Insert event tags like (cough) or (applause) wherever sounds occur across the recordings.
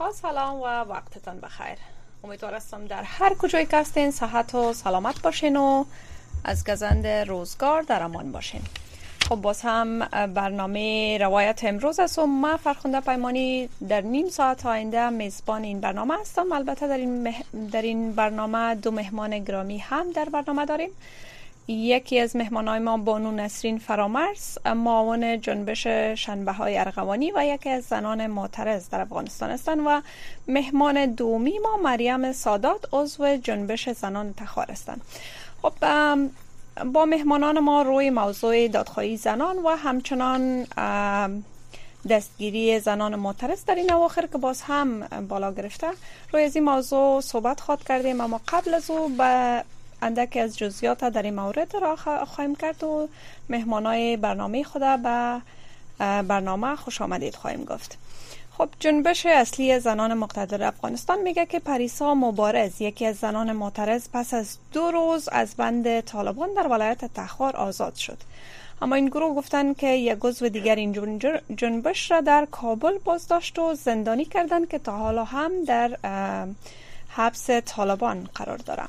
امریکا سلام و وقتتان بخیر. امیدوار هستم در هر کجای که هستین صحت و سلامت باشین و از گزند روزگار در امان باشین. خب باز هم برنامه روایت امروز است و من فرخنده پیمانی در نیم ساعت آینده میزبان این برنامه هستم. البته در این, در این برنامه دو مهمان گرامی هم در برنامه داریم. یکی از مهمانای ما بانو نسرین فرامرز معاون جنبش شنبه های ارغوانی و یکی از زنان معترض در افغانستان هستند و مهمان دومی ما مریم سادات عضو جنبش زنان تخار هستند. خب با مهمانان ما روی موضوع دادخواهی زنان و همچنان دستگیری زنان معترض در این اواخر که باز هم بالا گرفته روی از این موضوع صحبت خواد کردیم اما قبل از او به اندک از جزیات در این مورد را خواهیم کرد و مهمانای برنامه خود به برنامه خوش آمدید خواهیم گفت. خب جنبش اصلی زنان مقتدر افغانستان میگه که پریسا مبارز یکی از زنان معترض پس از دو روز از بند طالبان در ولایت تخار آزاد شد. اما این گروه گفتن که یک عضو دیگر این جنبش را در کابل بازداشت و زندانی کردند که تا حالا هم در حبس طالبان قرار داره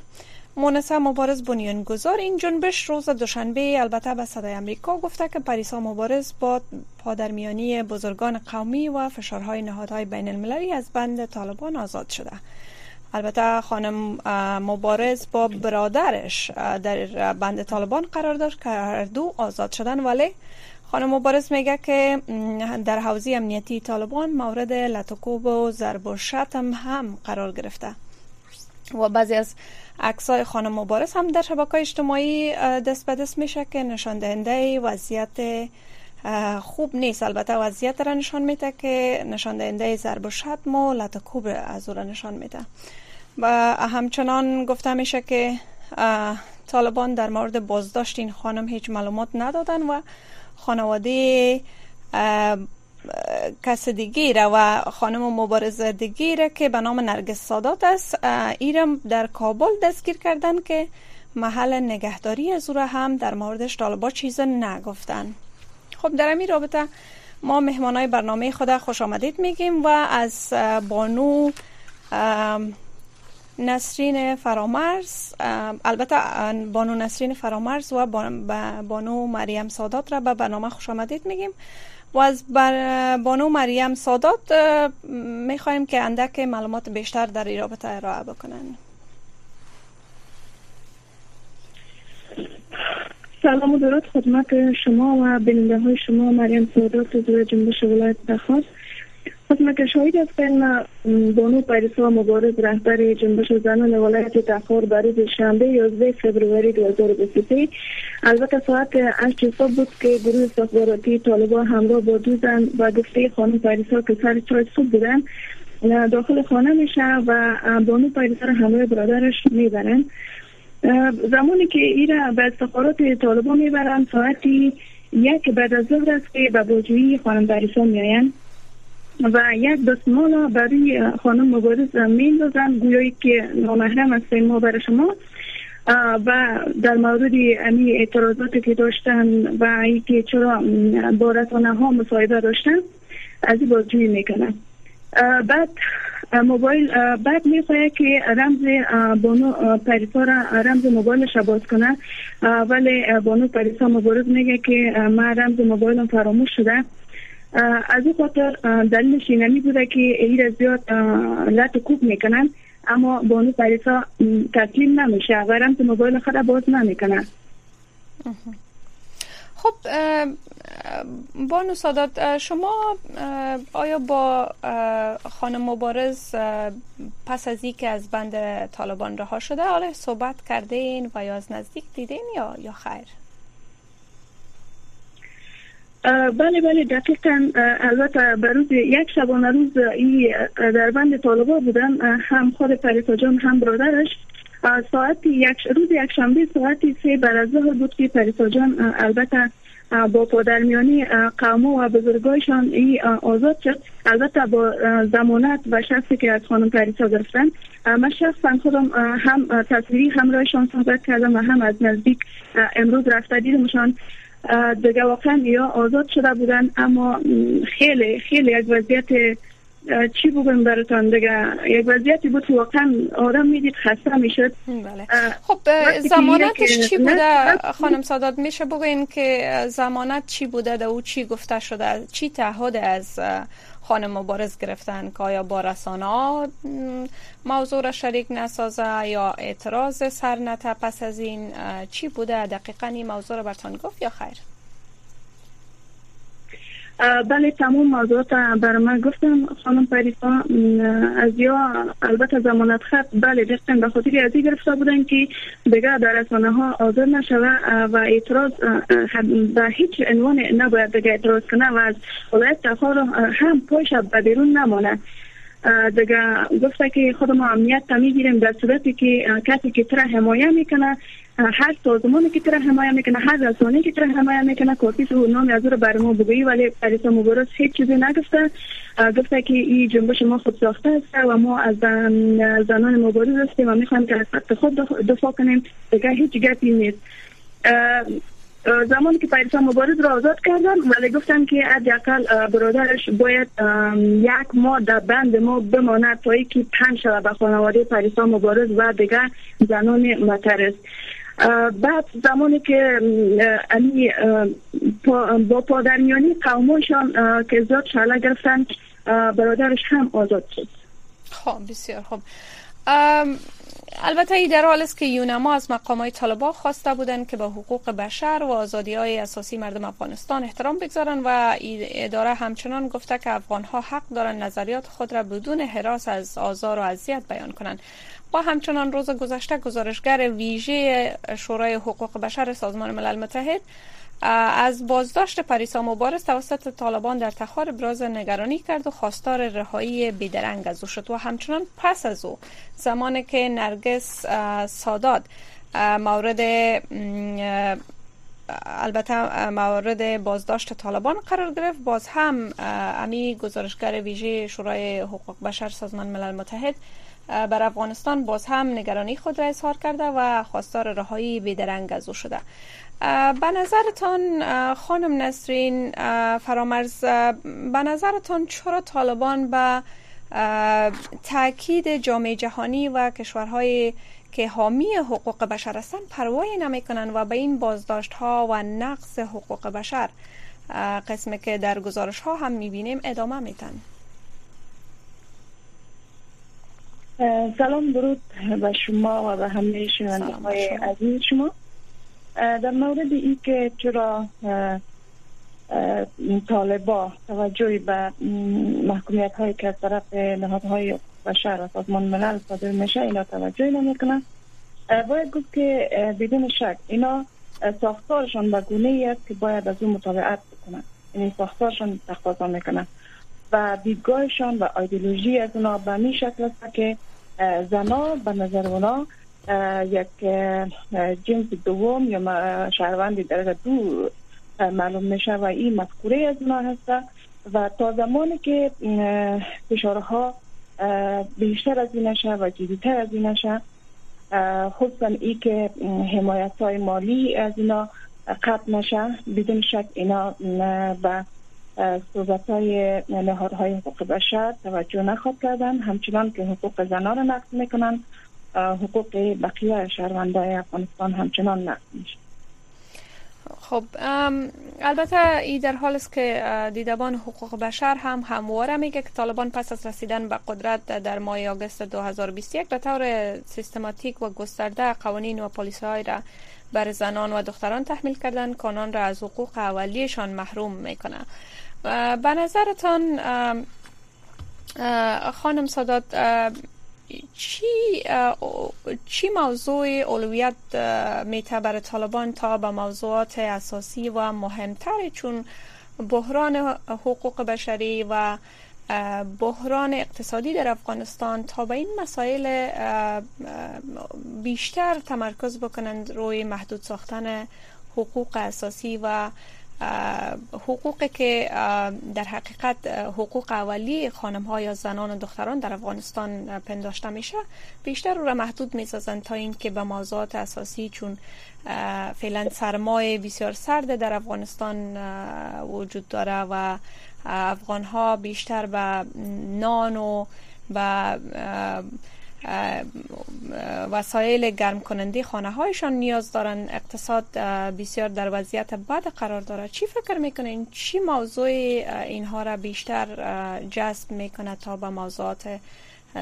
مونسا مبارز بنیانگذار این جنبش روز دوشنبه البته به صدای امریکا گفته که پریسا مبارز با پادرمیانی بزرگان قومی و فشارهای نهادهای بین المللی از بند طالبان آزاد شده. البته خانم مبارز با برادرش در بند طالبان قرار داشت که هر دو آزاد شدن. ولی خانم مبارز میگه که در حوزه امنیتی طالبان مورد لطکوب و ضرب و شتم هم قرار گرفته. و بعضی از عکسای خانم مبارز هم در شبکه اجتماعی دست به دست میشه که نشان دهنده وضعیت خوب نیست. البته وضعیت را نشان میده که نشان دهنده ضرب و شتم و لطکوب از او را نشان میده. و همچنان گفته میشه که طالبان در مورد بازداشت این خانم هیچ معلومات ندادن و خانواده کس دیگه و خانم مبارزه دیگه که به نام نرگس سادات است. ایرم در کابل دستگیر کردن که محل نگهداری از او را هم در موردش طالبا چیز نگفتن. خب در این رابطه ما مهمانای برنامه خود خوش آمدید میگیم و از بانو نسرین فرامرز البته بانو نسرین فرامرز و بانو مریم سادات را به برنامه خوش آمدید میگیم. و از بانو مریم سادات می‌خواهیم که اندک معلومات بیشتر در این رابطه ارائه بکنن. سلام و درود خدمت شما و بیننده های شما مریم سادات از جنبش ولایت بخواست خدمت که شاهد هستیم بانو پریسا مبارز رهبر جنبش زنان ولایت تخار برای شنبه 11 فوریه 2023 البته ساعت 8 صبح بود که گروه استخباراتی طالبان همراه با دو زن و گفته خانم پریسا که سر چای صبح بودن داخل خانه میشه و بانو پریسا را همراه برادرش می‌برن. زمانی که ایره به استخبارات طالبان می‌برن ساعتی یک بعد از ظهر است که به باجویی خانم پریسا میآیند. و یک دستمال برای خانم مبارز میندازن گویایی که نامحرم است ما برای شما. و در مورد امی اعتراضاتی که داشتن و اینکه چرا با رسانه ها مصاحبه داشتن از این بازجویی می‌کنن بعد موبایل بعد می‌خواه که رمز بانو پریسا را رمز موبایلش باز کنه ولی بانو پریسا مبارز میگه که من رمز موبایلم فراموش شده. از این خاطر دلیلش اینمی بوده که ایر زیاد لط کوب می‌کنن اما بانو پریسا تسلیم نمیشه. و رمز موبایل خود باز نمی‌کنن. خب بانو سادات شما آیا با خانم مبارز پس از که از بند طالبان رها شده حالا صحبت کردین و یا از نزدیک دیدین یا یا خیر؟ بله بله دقیقا. البته بروز یک شبانه روز این در بند طالبا بودن. هم خود پریسا جان هم برادرش. ساعت یک روز یک شنبه ساعت سه بعد از ظهر بود که پریسا جان البته با پادرمیانی قوم و بزرگایشان ای آزاد شد. البته با زمانت و شخصی که از خانم پریسا گرفتن. من شخصا خودم هم تصویری همراهشان صحبت کردم و هم از نزدیک امروز رفته دیدمشان دیگه واقعا یا آزاد شده بودن اما خیلی خیلی یک وضعیت چی بگم براتان دیگه یک وضعیتی بود که واقعا آدم می‌دید خسته می‌شد. بله. خب زمانتش چی بوده؟ خانم سادات میشه بگوین که زمانت چی بوده ده او چی گفته شده؟ چی تعهد از خانم مبارز گرفتن که آیا با رسانه موضوع را شریک نسازه یا اعتراض سر نته پس از این چی بوده؟ دقیقا این موضوع را برتان گفت یا خیر؟ بله تمام موضوعات بر من گفتم. خانم پریسا از یا البته زمانت خط بله دقیقا به خاطر از گرفته بودن که دیگه در رسانه ها آزاد نشوه و اعتراض به هیچ عنوان نباید دیگه اعتراض کنه و از ولایت تخار هم پایش به بیرون نمانه. دیگه گفته که خود ما امنیت تا می‌گیریم در صورتی که کسی که تره حمایه می‌کنه هر سازمانی که تره حمایه می‌کنه هر رسانه که تره حمایه می‌کنه کافی و نام از رو بر ما بگویی ولی پریسا مبارز هیچ چیزی نگفته. گفته که این جنبش ما خود ساخته است و ما از زنان مبارز هستیم و می‌خوایم که از خود دفاع کنیم. دیگه هیچ گپی نیست. زمانی که پریسا مبارز را آزاد کردن ولی گفتن که حداقل برادرش باید یک ماه در بند ما بماند تا که پنج شده به خانواده پریسا مبارز و دیگر زنان مترس. بعد زمانی که علی با پادرمیانی قومشان که زیاد شعله گرفتن برادرش هم آزاد شد. خب بسیار خوب. البته ای در حال است که یونما از مقام های طالبا خواسته بودند که به حقوق بشر و آزادی های اساسی مردم افغانستان احترام بگذارند و اداره همچنان گفته که افغان ها حق دارند نظریات خود را بدون حراس از آزار و اذیت بیان کنند. با همچنان روز گذشته گزارشگر ویژه شورای حقوق بشر سازمان ملل متحد از بازداشت پریسا مبارز توسط طالبان در تخار ابراز نگرانی کرد و خواستار رهایی بیدرنگ از او شد و همچنان پس از او زمانی که نرگس سادات مورد البته مورد بازداشت طالبان قرار گرفت. باز هم امی گزارشگر ویژه شورای حقوق بشر سازمان ملل متحد بر افغانستان باز هم نگرانی خود را اظهار کرده و خواستار رهایی بیدرنگ از او شده. به نظرتان خانم نسرین فرامرز به نظرتان چرا طالبان به تاکید جامعه جهانی و کشورهای که حامی حقوق بشر هستند پروایی نمی‌کنند و به این بازداشت ها و نقص حقوق بشر قسمی که در گزارش ها هم می‌بینیم ادامه میتن سلام درود به شما و به همه شنونده های عزیز شما. در مورد این که چرا طالبا توجهی به محکومیت هایی که از طرف نهادهای بشر و سازمان ملل صادر میشه اینا توجهی نمی‌کنن باید گفت که بدون شک اینا ساختارشان به گونه است که باید از اون مطابقت بکنن یعنی ساختارشان تقاضا می‌کنن و دیدگاهشان و ایدئولوژی از اونا به می شکل است که زنا به نظر اونا یک جنس دوم یا شهروند درجه دو معلوم میشه و این مذکوره از اونا هست. و تا زمانی که فشارها بیشتر از این نشه و جدیتر از این نشه خصوصا ای که حمایت های مالی از اینا قطع نشه بدون شک اینا به صحبت های نهادهای حقوق بشر توجه نخواد کردن همچنان که حقوق زنان را نقض می‌کنن حقوق بقیه شهروندای افغانستان همچنان نقض میشه خب البته ای در حال است که دیدبان حقوق بشر هم همواره میگه که طالبان پس از رسیدن به قدرت در ماه آگوست 2021 به طور سیستماتیک و گسترده قوانین و پالیسی های را بر زنان و دختران تحمیل کردن که آنان را از حقوق اولیشان محروم می‌کنه. به نظرتان خانم سادات چی چی موضوع اولویت میته بر طالبان تا به موضوعات اساسی و مهمتر چون بحران حقوق بشری و بحران اقتصادی در افغانستان تا به این مسائل بیشتر تمرکز بکنند روی محدود ساختن حقوق اساسی و حقوقی که در حقیقت حقوق اولی خانم ها یا زنان و دختران در افغانستان پنداشته میشه بیشتر رو را محدود می‌سازند تا اینکه به موضوعات اساسی چون فعلا سرمایه بسیار سرد در افغانستان وجود داره و افغان ها بیشتر به نان و به وسایل گرم کننده خانه هایشان نیاز دارن. اقتصاد بسیار در وضعیت بد قرار داره. چی فکر می‌کنین؟ چی موضوع اینها را بیشتر جذب می‌کنه تا به موضوعات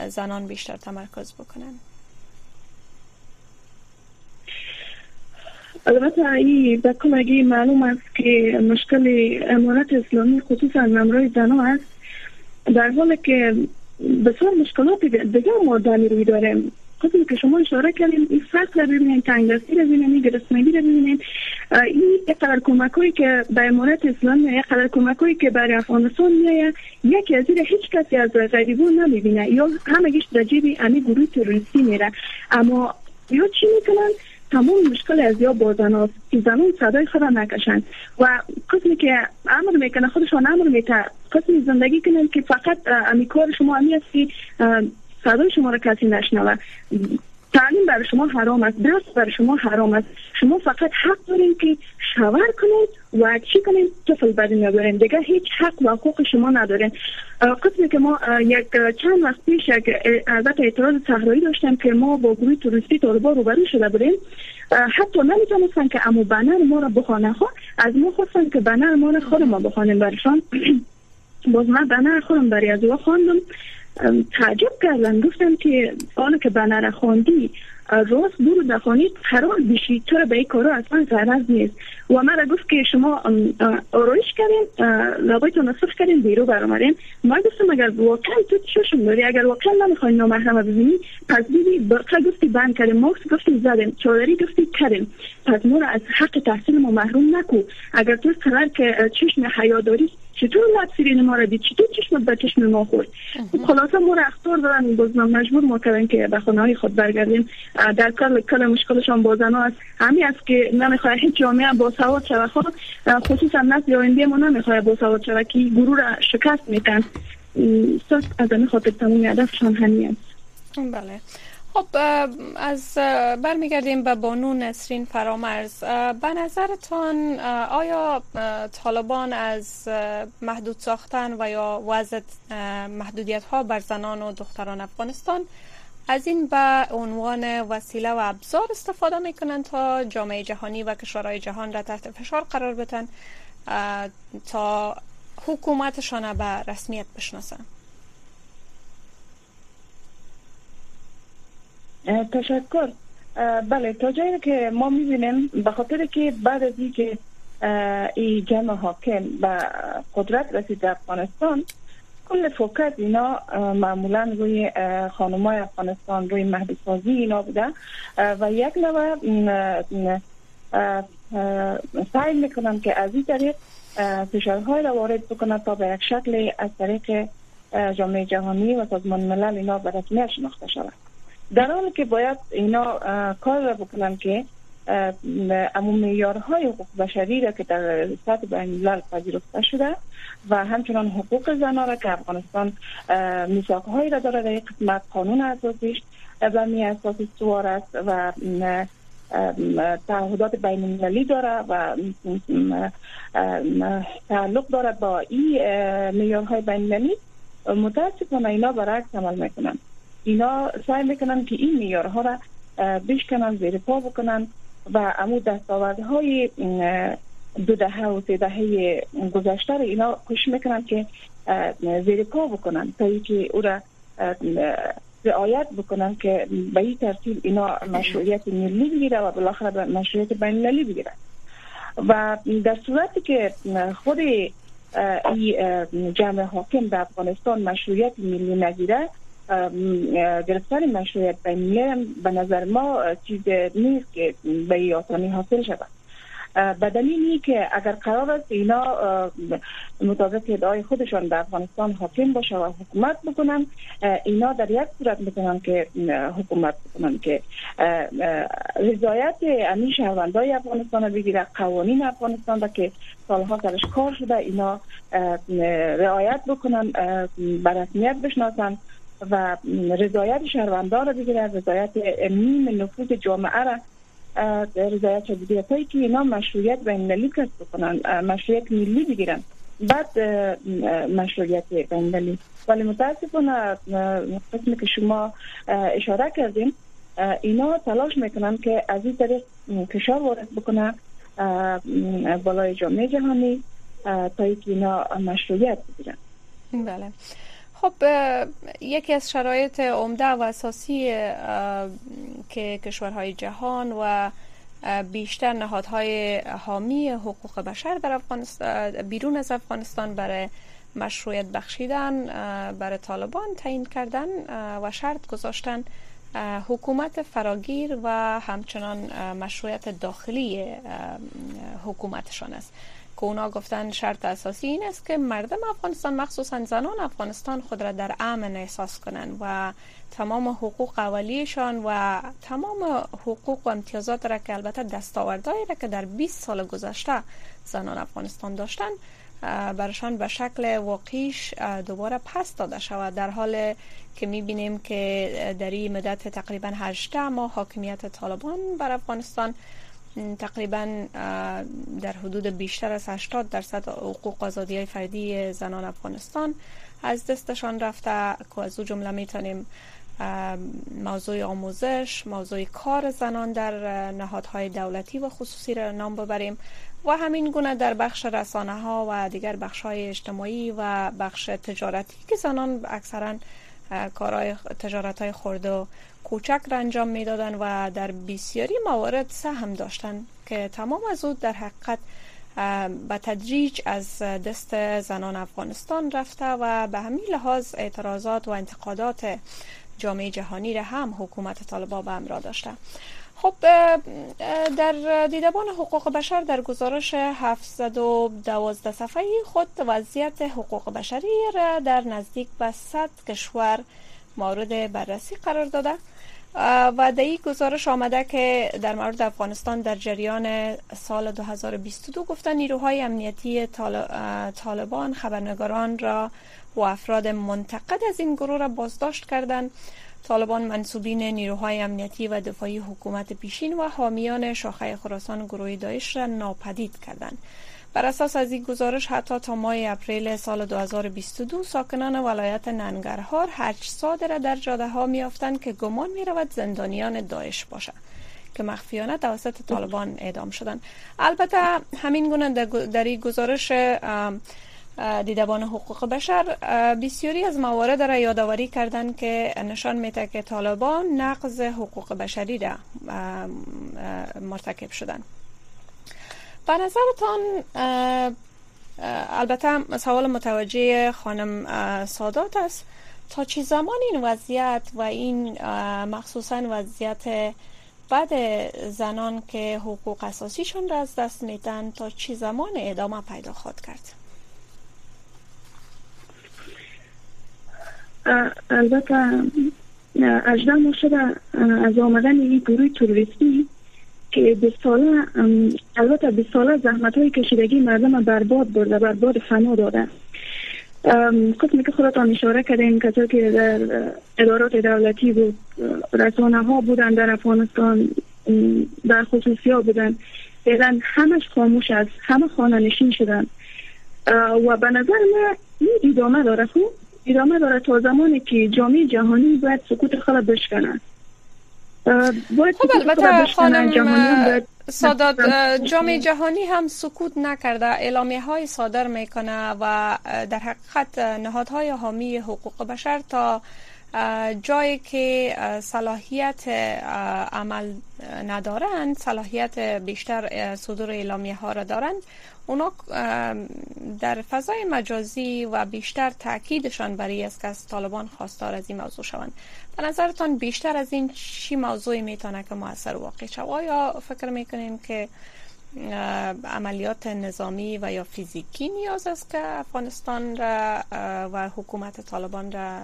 زنان بیشتر تمرکز بکنن؟ البته این به کمگی معلوم است که مشکل امارت اسلامی خصوصا نمرای زنان است. در حالی که بسیار مشکلات دیگه ما در روی داریم خودم که شما اشاره کردیم این فصل رو ببینید تنگ دستی رو ببینید گرسنگی رو ببینید این قدر کمک که به امارت اسلامی قدر کمک که برای افغانستان میایه یکی از این هیچ کسی از غریبون نمی‌بینه. یا همگیش در جیب امی گروه تروریستی میره. اما یا چی می‌کنن تمام مشکل از یا با زن که زنان صدای خود نکشند. و قسمی که امر می‌کنه خودشان امر می‌کنه. قسمی زندگی کنن که فقط امی کار شما امی است که صدای شما را کسی نشنوه. تعلیم برای شما حرام است درس برای شما حرام است. شما فقط حق دارین که شاور کنید و چی کنید طفل به دنیا دیگه هیچ حق و حقوق شما ندارین. قسمی که ما یک چند وقت پیش یک البته اعتراض صحرایی داشتم که ما با گروه توریستی طالبا روبرو شده بودیم. حتی نمی‌تونستن که امو بنر ما را بخوانه ها از ما خواستن که بنر ما را خود ما بخوانیم برشان. (clears throat) باز من بنر خودم برای از خواندم. تعجب کردن. گفتم که حالا که بنر خواندی راست برو بخوانید قرار بشید تو به این کارا اصلا غرض نیست. و مرا گفت که شما آرایش کردین لبایتون نصف کردین بیرو برامدین ما گفتم اگر واقعا تو چشم داری اگر واقعا نمی‌خوای نامحرم ببینی پس بیدی برقه گفتی بند کردیم ماکس گفتی زدیم چادری گفتی کردیم. پس ما از حق تحصیل ما محروم نکو اگر تو قرار که چشم حیا داری چطور لب ما را دید؟ چطور چشم به چشم ما خورد؟ خلاصه ما را اختار دارن باز مجبور ما کردن که به خانه های خود برگردیم. در کل کل مشکلشان با زن است. همی است که نمی‌خواه هیچ جامعه با سواد شود خود خصوصا نسل آینده ما نمی‌خواه با سواد شود که گروه را شکست میتن از این خاطر تمومی هدفشان همی است. بله. خب از برمیگردیم به بانو نسرین فرامرز. به نظرتان آیا طالبان از محدود ساختن و یا وضع محدودیت ها بر زنان و دختران افغانستان از این به عنوان وسیله و ابزار استفاده می‌کنند تا جامعه جهانی و کشورهای جهان را تحت فشار قرار بدن تا حکومتشان به رسمیت بشناسند؟ تشکر. بله تا جایی که ما می‌بینیم به خاطر که بعد از اینکه این جمع حاکم به قدرت رسید در افغانستان کل فوکس اینا معمولا روی خانمای افغانستان روی مهدی سازی اینا بوده. و یک نوع سعی می‌کنن که از این طریق فشارهای را وارد بکنن تا به یک شکل از طریق جامعه جهانی و سازمان ملل اینا به رسمیت شناخته شود. در حالی که باید اینا کار را بکنن که امو میارهای حقوق بشری را که در سطح بین الملل پذیرفته شده و همچنان حقوق زنان را که افغانستان میثاقهایی را داره در قسمت قانون اساسیش و می اساس سوار است و تعهدات بین المللی داره و تعلق داره با این میارهای بین المللی متاسفانه اینا برعکس عمل می‌کنن اینا سعی می‌کنن که این میارها را بشکنن زیر پا بکنن و امو های دو دهه و سه دهه گذشته را اینا کش می‌کنن که زیر پا بکنن تا اینکه او را رعایت بکنن که به این ترتیب اینا مشروعیت ملی بگیره و بالاخره به مشروعیت بین المللی بگیره. و در صورتی که خود این جمع حاکم در افغانستان مشروعیت ملی نگیره گرفتن مشروعیت بین به نظر ما چیز نیست که به آسانی حاصل شود. به دلیلی که اگر قرار است اینا مطابق ادعای خودشان در افغانستان حاکم باشه و حکومت بکنن اینا در یک صورت می‌تونن که حکومت بکنن که رضایت امی شهروندای افغانستان بگیره قوانین افغانستان که سالها سرش کار شده اینا رعایت بکنن بر رسمیت بشناسن. و رضایت شهروندان را بگیره رضایت نیم نفوذ جامعه را رضایت بگیره تا که اینا مشروعیت بین المللی کسب بکنن مشروعیت ملی بگیرن. بعد مشروعیت بین المللی ولی متاسفانه قسمی که شما اشاره کردیم اینا تلاش می‌کنن که از این طریق فشار وارد بکنه بالای جامعه جهانی تا که اینا مشروعیت بگیرن. بله. خب یکی از شرایط عمده و اساسی که کشورهای جهان و بیشتر نهادهای حامی حقوق بشر در افغانستان بیرون از افغانستان برای مشروعیت بخشیدن برای طالبان تعیین کردن و شرط گذاشتن حکومت فراگیر و همچنان مشروعیت داخلی حکومتشان است. که اونا گفتن شرط اساسی این است که مردم افغانستان مخصوصا زنان افغانستان خود را در امن احساس کنند و تمام حقوق اولیشان و تمام حقوق و امتیازات را که البته دستاوردهایی را که در 20 سال گذشته زنان افغانستان داشتن برشان به شکل واقعیش دوباره پس داده شود. در حال که می‌بینیم که در این مدت تقریبا 18 ماه حاکمیت طالبان بر افغانستان تقریبا در حدود بیشتر از 80 درصد حقوق آزادی های فردی زنان افغانستان از دستشان رفته. که از او جمله می‌تونیم موضوع آموزش موضوع کار زنان در نهادهای دولتی و خصوصی را نام ببریم و همین گونه در بخش رسانه ها و دیگر بخش های اجتماعی و بخش تجارتی که زنان اکثرا کارهای تجارت های خورده و کوچک را انجام می‌دادن و در بسیاری موارد سهم داشتن که تمام از او در حقیقت به تدریج از دست زنان افغانستان رفته و به همین لحاظ اعتراضات و انتقادات جامعه جهانی را هم حکومت طالبا به امرا داشته. خب در دیدبان حقوق بشر در گزارش 712 صفحه خود وضعیت حقوق بشری را در نزدیک به 100 کشور مورد بررسی قرار داده. و در این گزارش آمده که در مورد افغانستان در جریان سال 2022 گفتن نیروهای امنیتی طالبان خبرنگاران را و افراد منتقد از این گروه را بازداشت کردند. طالبان منصوبین نیروهای امنیتی و دفاعی حکومت پیشین و حامیان شاخه خراسان گروه داعش را ناپدید کردند. بر اساس از این گزارش حتی تا ماه اپریل سال 2022 ساکنان ولایت ننگرهار هرچ صادر در جاده ها میافتند که گمان می رود زندانیان داعش باشند که مخفیانه توسط طالبان اعدام شدند. البته همین گونه در این گزارش دیدبان حقوق بشر. بسیاری از موارد را یادآوری کردند که نشان میده که طالبان نقض حقوق بشری را مرتکب شدند به نظرتان البته سوال متوجه خانم سادات است. تا چی زمان این وضعیت و این مخصوصا وضعیت بعد زنان که حقوق اساسیشون را از دست میدن تا چی زمان ادامه پیدا خواهد کرد؟ البته اجده ما شده از آمدن این گروه توریستی که به ساله البته به ساله زحمت های کشیدگی مردم برباد برده برباد فنا داده. قسمی که خودتان اشاره کردین کسایی که در ادارات دولتی بود رسانه ها بودن در افغانستان در خصوصی ها بودن. فعلا همش خاموش است همه خانه نشین شدن. و به نظر من این ادامه داره. خوب ادامه داره تا زمانی که جامعه جهانی باید سکوت خلا بشکنه خب البته خانم سادات جامعه جهانی هم سکوت نکرده اعلامیه های صادر می‌کنه و در حقیقت نهادهای حامی حقوق بشر تا جایی که صلاحیت عمل ندارند صلاحیت بیشتر صدور اعلامیه ها را دارند اونا در فضای مجازی و بیشتر تاکیدشان برای است که از طالبان خواستار از این موضوع شوند. به نظرتان بیشتر از این چی موضوعی می‌تونه که موثر واقع شود؟ یا فکر می‌کنین که عملیات نظامی و یا فیزیکی نیاز است که افغانستان را و حکومت طالبان را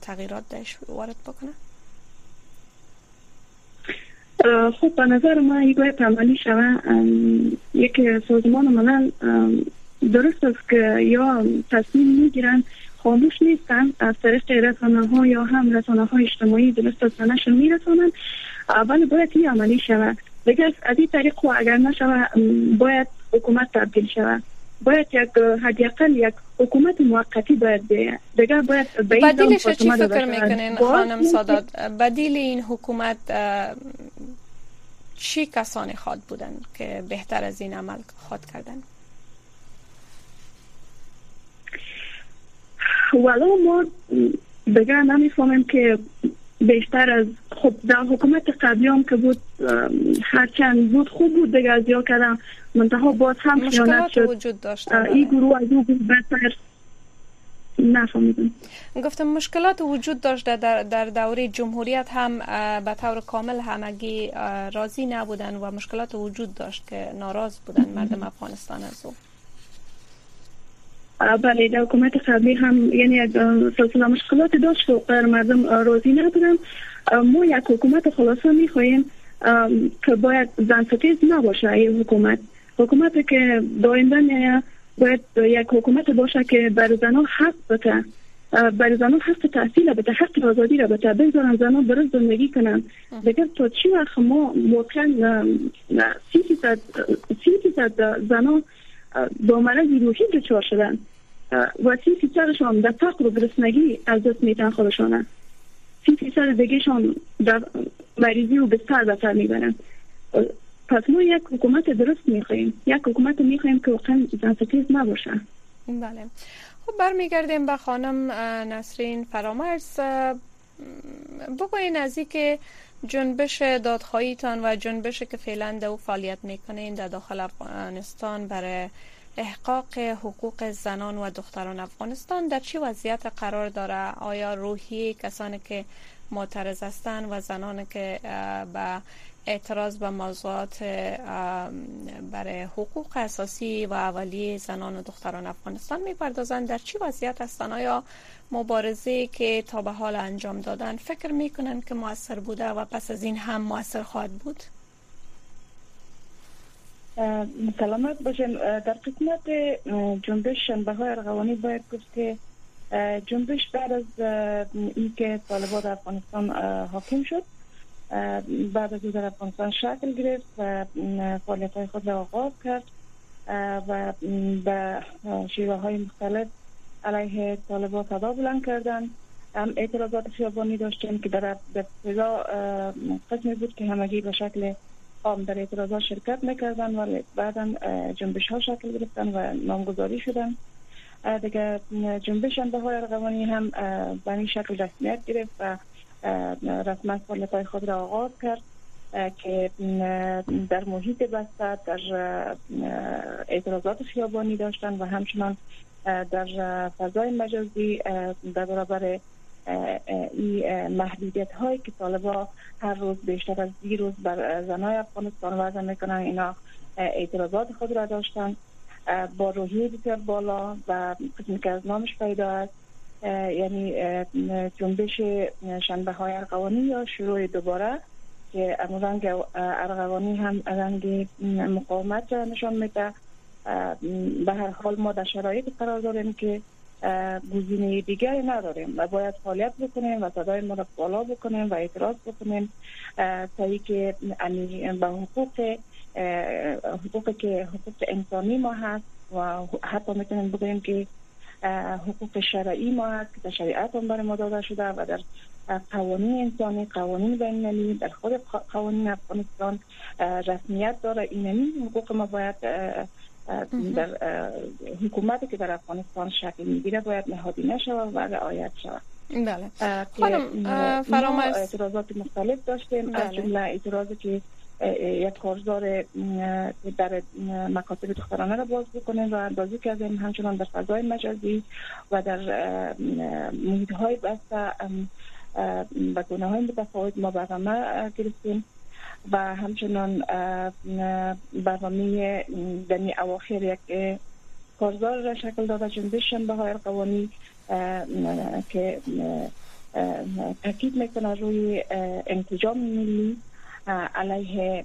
تغییرات دهش وارد بکنه خب به نظر ما ای باید عملی شوه. یک سازمان ملل درست است که یا تصمیم می‌گیرن خاموش نیستن از طریق رسانه ها یا هم رسانه های اجتماعی درست است نشون میرسانن. ولی باید این عملی شود دیگه از این طریق اگر نشوه باید حکومت تبدیل شود باید یک حداقل یک حکومت موقتی باید دیگه باید بدیلش چی فکر می‌کنین خانم سادات؟ بدیل این حکومت چی کسانی خواد بودن که بهتر از این عمل خواد کردن؟ ولو ما دیگه نمی‌فهمیم که بیشتر از خب در حکومت قبلی هم که بود هرچند بود خوب بود دیگه از یا کردم. منتها باز هم خیانت شد. وجود داشت این گروه از او بهتر نفهمیدم. گفتم مشکلات وجود داشت در, در دوره جمهوریت هم به طور کامل همگی راضی نبودن و مشکلات وجود داشت که ناراض بودن مردم افغانستان از او بله در حکومت قبلی هم یعنی سلسله مشکلات داشت و مردم راضی نبودن. ما یک حکومت خلاصه می‌خواهیم که باید زن ستیز نباشه این حکومت. حکومت که داینده باید یک حکومت باشه که بر زنها حق بده. بر زنها حق تحصیل بده حق آزادی را بده. بگذارن زنها برای زندگی کنن. دیگر تا چی وقت ما واقعا سی فیصد زنها با مرض روحی دچار شدن. و سی فیصدشان در فقر و گرسنگی از دست میتن خودشانه سی فیصد دیگهشان در مریضی و بستر بسر می‌برن. پس ما یک حکومت درست می‌خواهیم. یک حکومت می‌خواهیم که واقعا زنستیز نباشه بله. خب برمیگردیم به خانم نسرین فرامرز. بگوین از که جنبش دادخواهیتان و جنبش که فعلا او فعالیت می‌کنین در داخل افغانستان برای احقاق حقوق زنان و دختران افغانستان در چه وضعیت قرار داره؟ آیا روحی کسانی که معترض هستند و زنانی که به اعتراض به موضوعات برای حقوق اساسی و اولیه زنان و دختران افغانستان می‌پردازند در چی وضعیت هستند؟ آیا مبارزه که تا به حال انجام دادن فکر می‌کنن که موثر بوده و پس از این هم موثر خواهد بود؟ سلامت باشین در قسمت جنبش شنبه های ارغوانی باید گفت که جنبش بعد از اینکه طالبان افغانستان حاکم شد بعد از در افغانستان شکل گرفت و فعالیت های خود را آغاز کرد و به شیوه های مختلف علیه طالبان صدا بلند کردن هم اعتراضات خیابانی داشتیم که در ابتدا قسمی بود که همگی به شکل عام در اعتراضات شرکت می‌کردن ولی بعدا جنبش ها شکل گرفتن و نامگذاری شدن. دیگه جنبش انده های ارغوانی هم به این شکل رسمیت گرفت و رسما فعالیت خود را آغاز کرد که در محیط بسته در اعتراضات خیابانی داشتن و همچنان در فضای مجازی در برابر این محدودیت هایی که طالبا هر روز بیشتر از روز بر زنای افغانستان وضع می‌کنن. اینا اعتراضات خود را داشتن با روحیه بسیار بالا و قسمی که از نامش پیدا است. یعنی جنبش شنبه های ارغوانی یا شروع دوباره که رنگ ارغوانی هم رنگ مقاومت نشان میده. به هر حال ما در شرایط قرار داریم که گزینه دیگری نداریم و باید فعالیت بکنیم و صدای ما را بالا بکنیم و اعتراض بکنیم. تا که به حقوق حقوقی که حقوق انسانی ما هست و حتی می‌تونیم بگوییم که حقوق شرعی ما هست که در شریعت هم برای ما داده شده و در قوانین انسانی قوانین بین در خود قوانین افغانستان رسمیت داره. اینمی حقوق ما باید در حکومتی که در افغانستان شکل می‌گیره باید نهادی نشود و رعایت شود. بله. خانم فرامرز اعتراضات مختلف داشتیم. از بله. جمله اعتراضی که یک کارزار در مکاتب دخترانه را باز بکنیم و اندازی کردیم همچنان در فضای مجازی و در محیط های بسته به گونه های متفاوت ما برنامه گرفتیم. و همچنان برنامه دمی اواخر یک کارزار را شکل داده جنبش به های قوانی که تاکید می‌کنه روی انتجام ملی علیه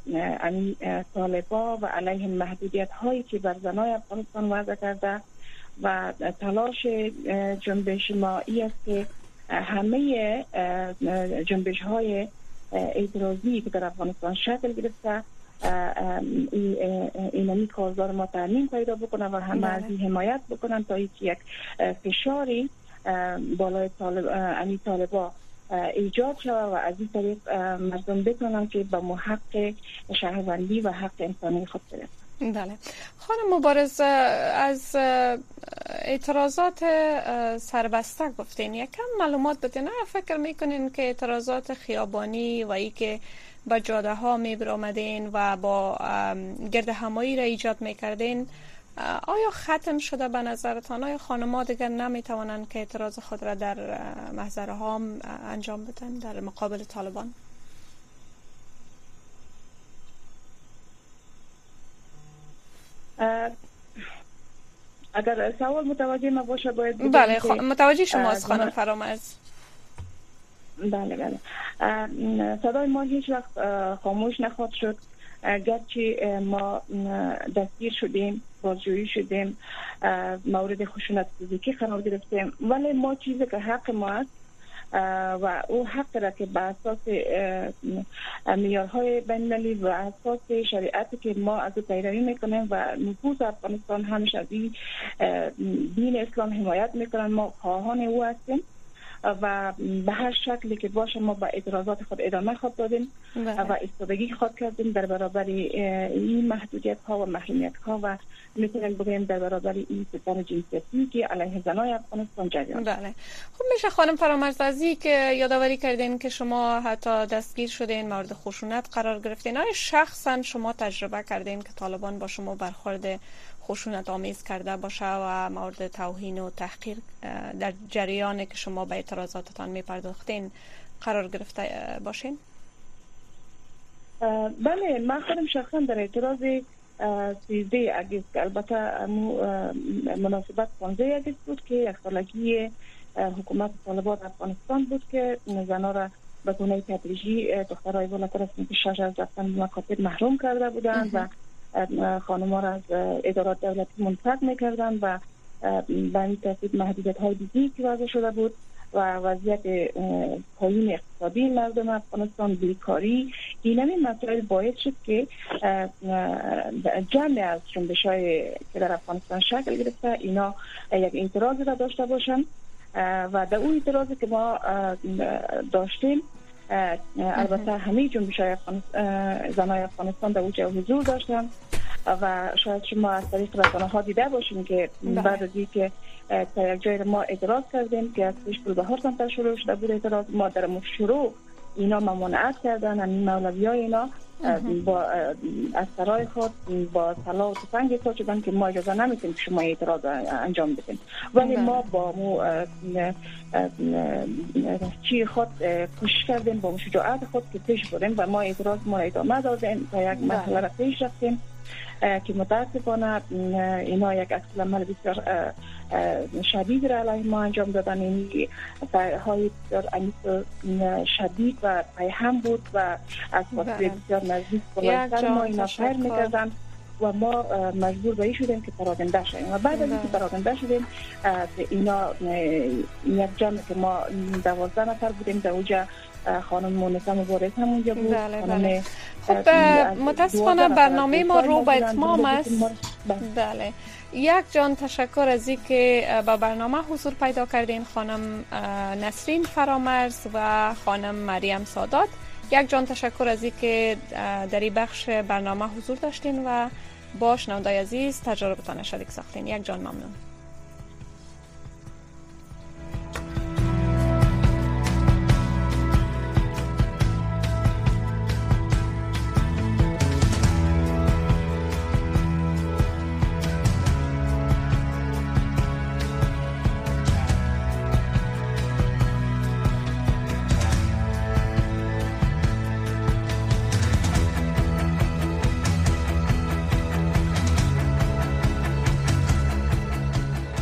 طالبا و علیه محدودیت هایی که بر زنای افغانستان وضع کرده و تلاش جنبش ما ای است که همه جنبش های اعتراضی که در افغانستان شکل گرفته اینمی کارزار ما تعلیم پیدا بکنه و همه از بله. حمایت بکنن تا یک فشاری بالای طالب طالبا ایجاد شود و از این طریق مردم بتونن که به محق شهروندی و حق انسانی خود برسن بله. خانم مبارز از اعتراضات سربسته گفتین. یکم معلومات بدین. فکر می‌کنین که اعتراضات خیابانی و ای که به جاده ها می برامدین و با گرد همایی را ایجاد می‌کردین آیا ختم شده به نظرتان؟ آیا خانم‌ها دیگر نمی توانند که اعتراض خود را در محضر ها انجام بدن در مقابل طالبان؟ اگر سوال متوجه ما باشه باید بله متوجه شماست خانم فرامرز. بله بله. صدای ما هیچ وقت خاموش نخواد شد. گرچه ما دستگیر شدیم بازجویی شدیم مورد خشونت فیزیکی قرار گرفتیم. ولی ما چیزی که حق ما است و او حق را که به اساس میارهای بین و اساس شریعتی که ما از او پیروی می‌کنیم و نفوذ افغانستان همیشه از دین اسلام حمایت می‌کنن ما خواهان او هستیم. و به هر شکلی که باشه ما با اعتراضات خود ادامه خود دادیم بله. و استادگی خود کردیم در برابر این محدودیت ها و محرومیت ها و می‌تونیم بگیم در برابر این ستم جنسیتی که علیه زنای افغانستان جریان بله. خب میشه خانم فرامرزازی که یادآوری کردین که شما حتی دستگیر شدین مورد خشونت قرار گرفتین. آیا شخصا شما تجربه کردین که طالبان با شما برخورد خشونت آمیز کرده باشه و مورد توهین و تحقیر در جریان که شما به اعتراضاتتان می پرداختین قرار گرفته باشین؟ بله من خودم شخصا در اعتراض سیزده اگست البته مناسبت 15 اگست بود که یک سالگی حکومت طالبان افغانستان بود که زنها را به گونه تدریجی دخترهای بالاتر از شش از رفتن مکاتب محروم کرده بودند و خانم را از ادارات دولتی منصرف می‌کردن و به این ترتیب محدودیت های دیگی که وضع شده بود و وضعیت پایین اقتصادی مردم افغانستان بیکاری. این همین مسائل باعث شد که جمع از جنبش های که در افغانستان شکل گرفته. اینا یک اعتراض را داشته باشند و در اون اعتراضی که ما داشتیم البته همه جنبش های زنای افغانستان در اوج حضور داشتن. و شاید شما از طریق رسانه ها دیده باشیم که بله. بعد از که تا یک جای ما اعتراض کردیم که از پیش به بهار سمت شروع شده بود اعتراض ما در شروع اینا ممانعت کردن این مولوی های اینا با از سرای خود با طلا و تفنگ احساس شدن که ما اجازه نمیتیم که شما اعتراض انجام بدیم ولی بله. ما با مو چی خود کوشش کردیم با شجاعت خود که پیش بریم و ما اعتراض ما ادامه دادیم تا یک بله. مرحله را پیش رفتیم که متاسفانه اینا یک اصل عمل بسیار شدید را علیه ما انجام دادن این های بسیار شدید و هم بود و از فاصله بله. بسیار نزدیک بلندتر ما اینا فر می‌کردن و ما مجبور به شدیم که پراغنده شدیم و بعد از اینکه. پراغنده شدیم اینا یک جمع که ما دوازده نفر بودیم در اوجه خانم مونسا مبارز هم اونجا بود بله. خب متاسفانه برنامه ما رو به اتمام است بله یک جان تشکر از که با برنامه حضور پیدا کردین خانم نسرین فرامرز و خانم مریم سادات یک جان تشکر از که در این بخش برنامه حضور داشتین و با شنوندای عزیز تجربتان شدیک ساختین یک جان ممنون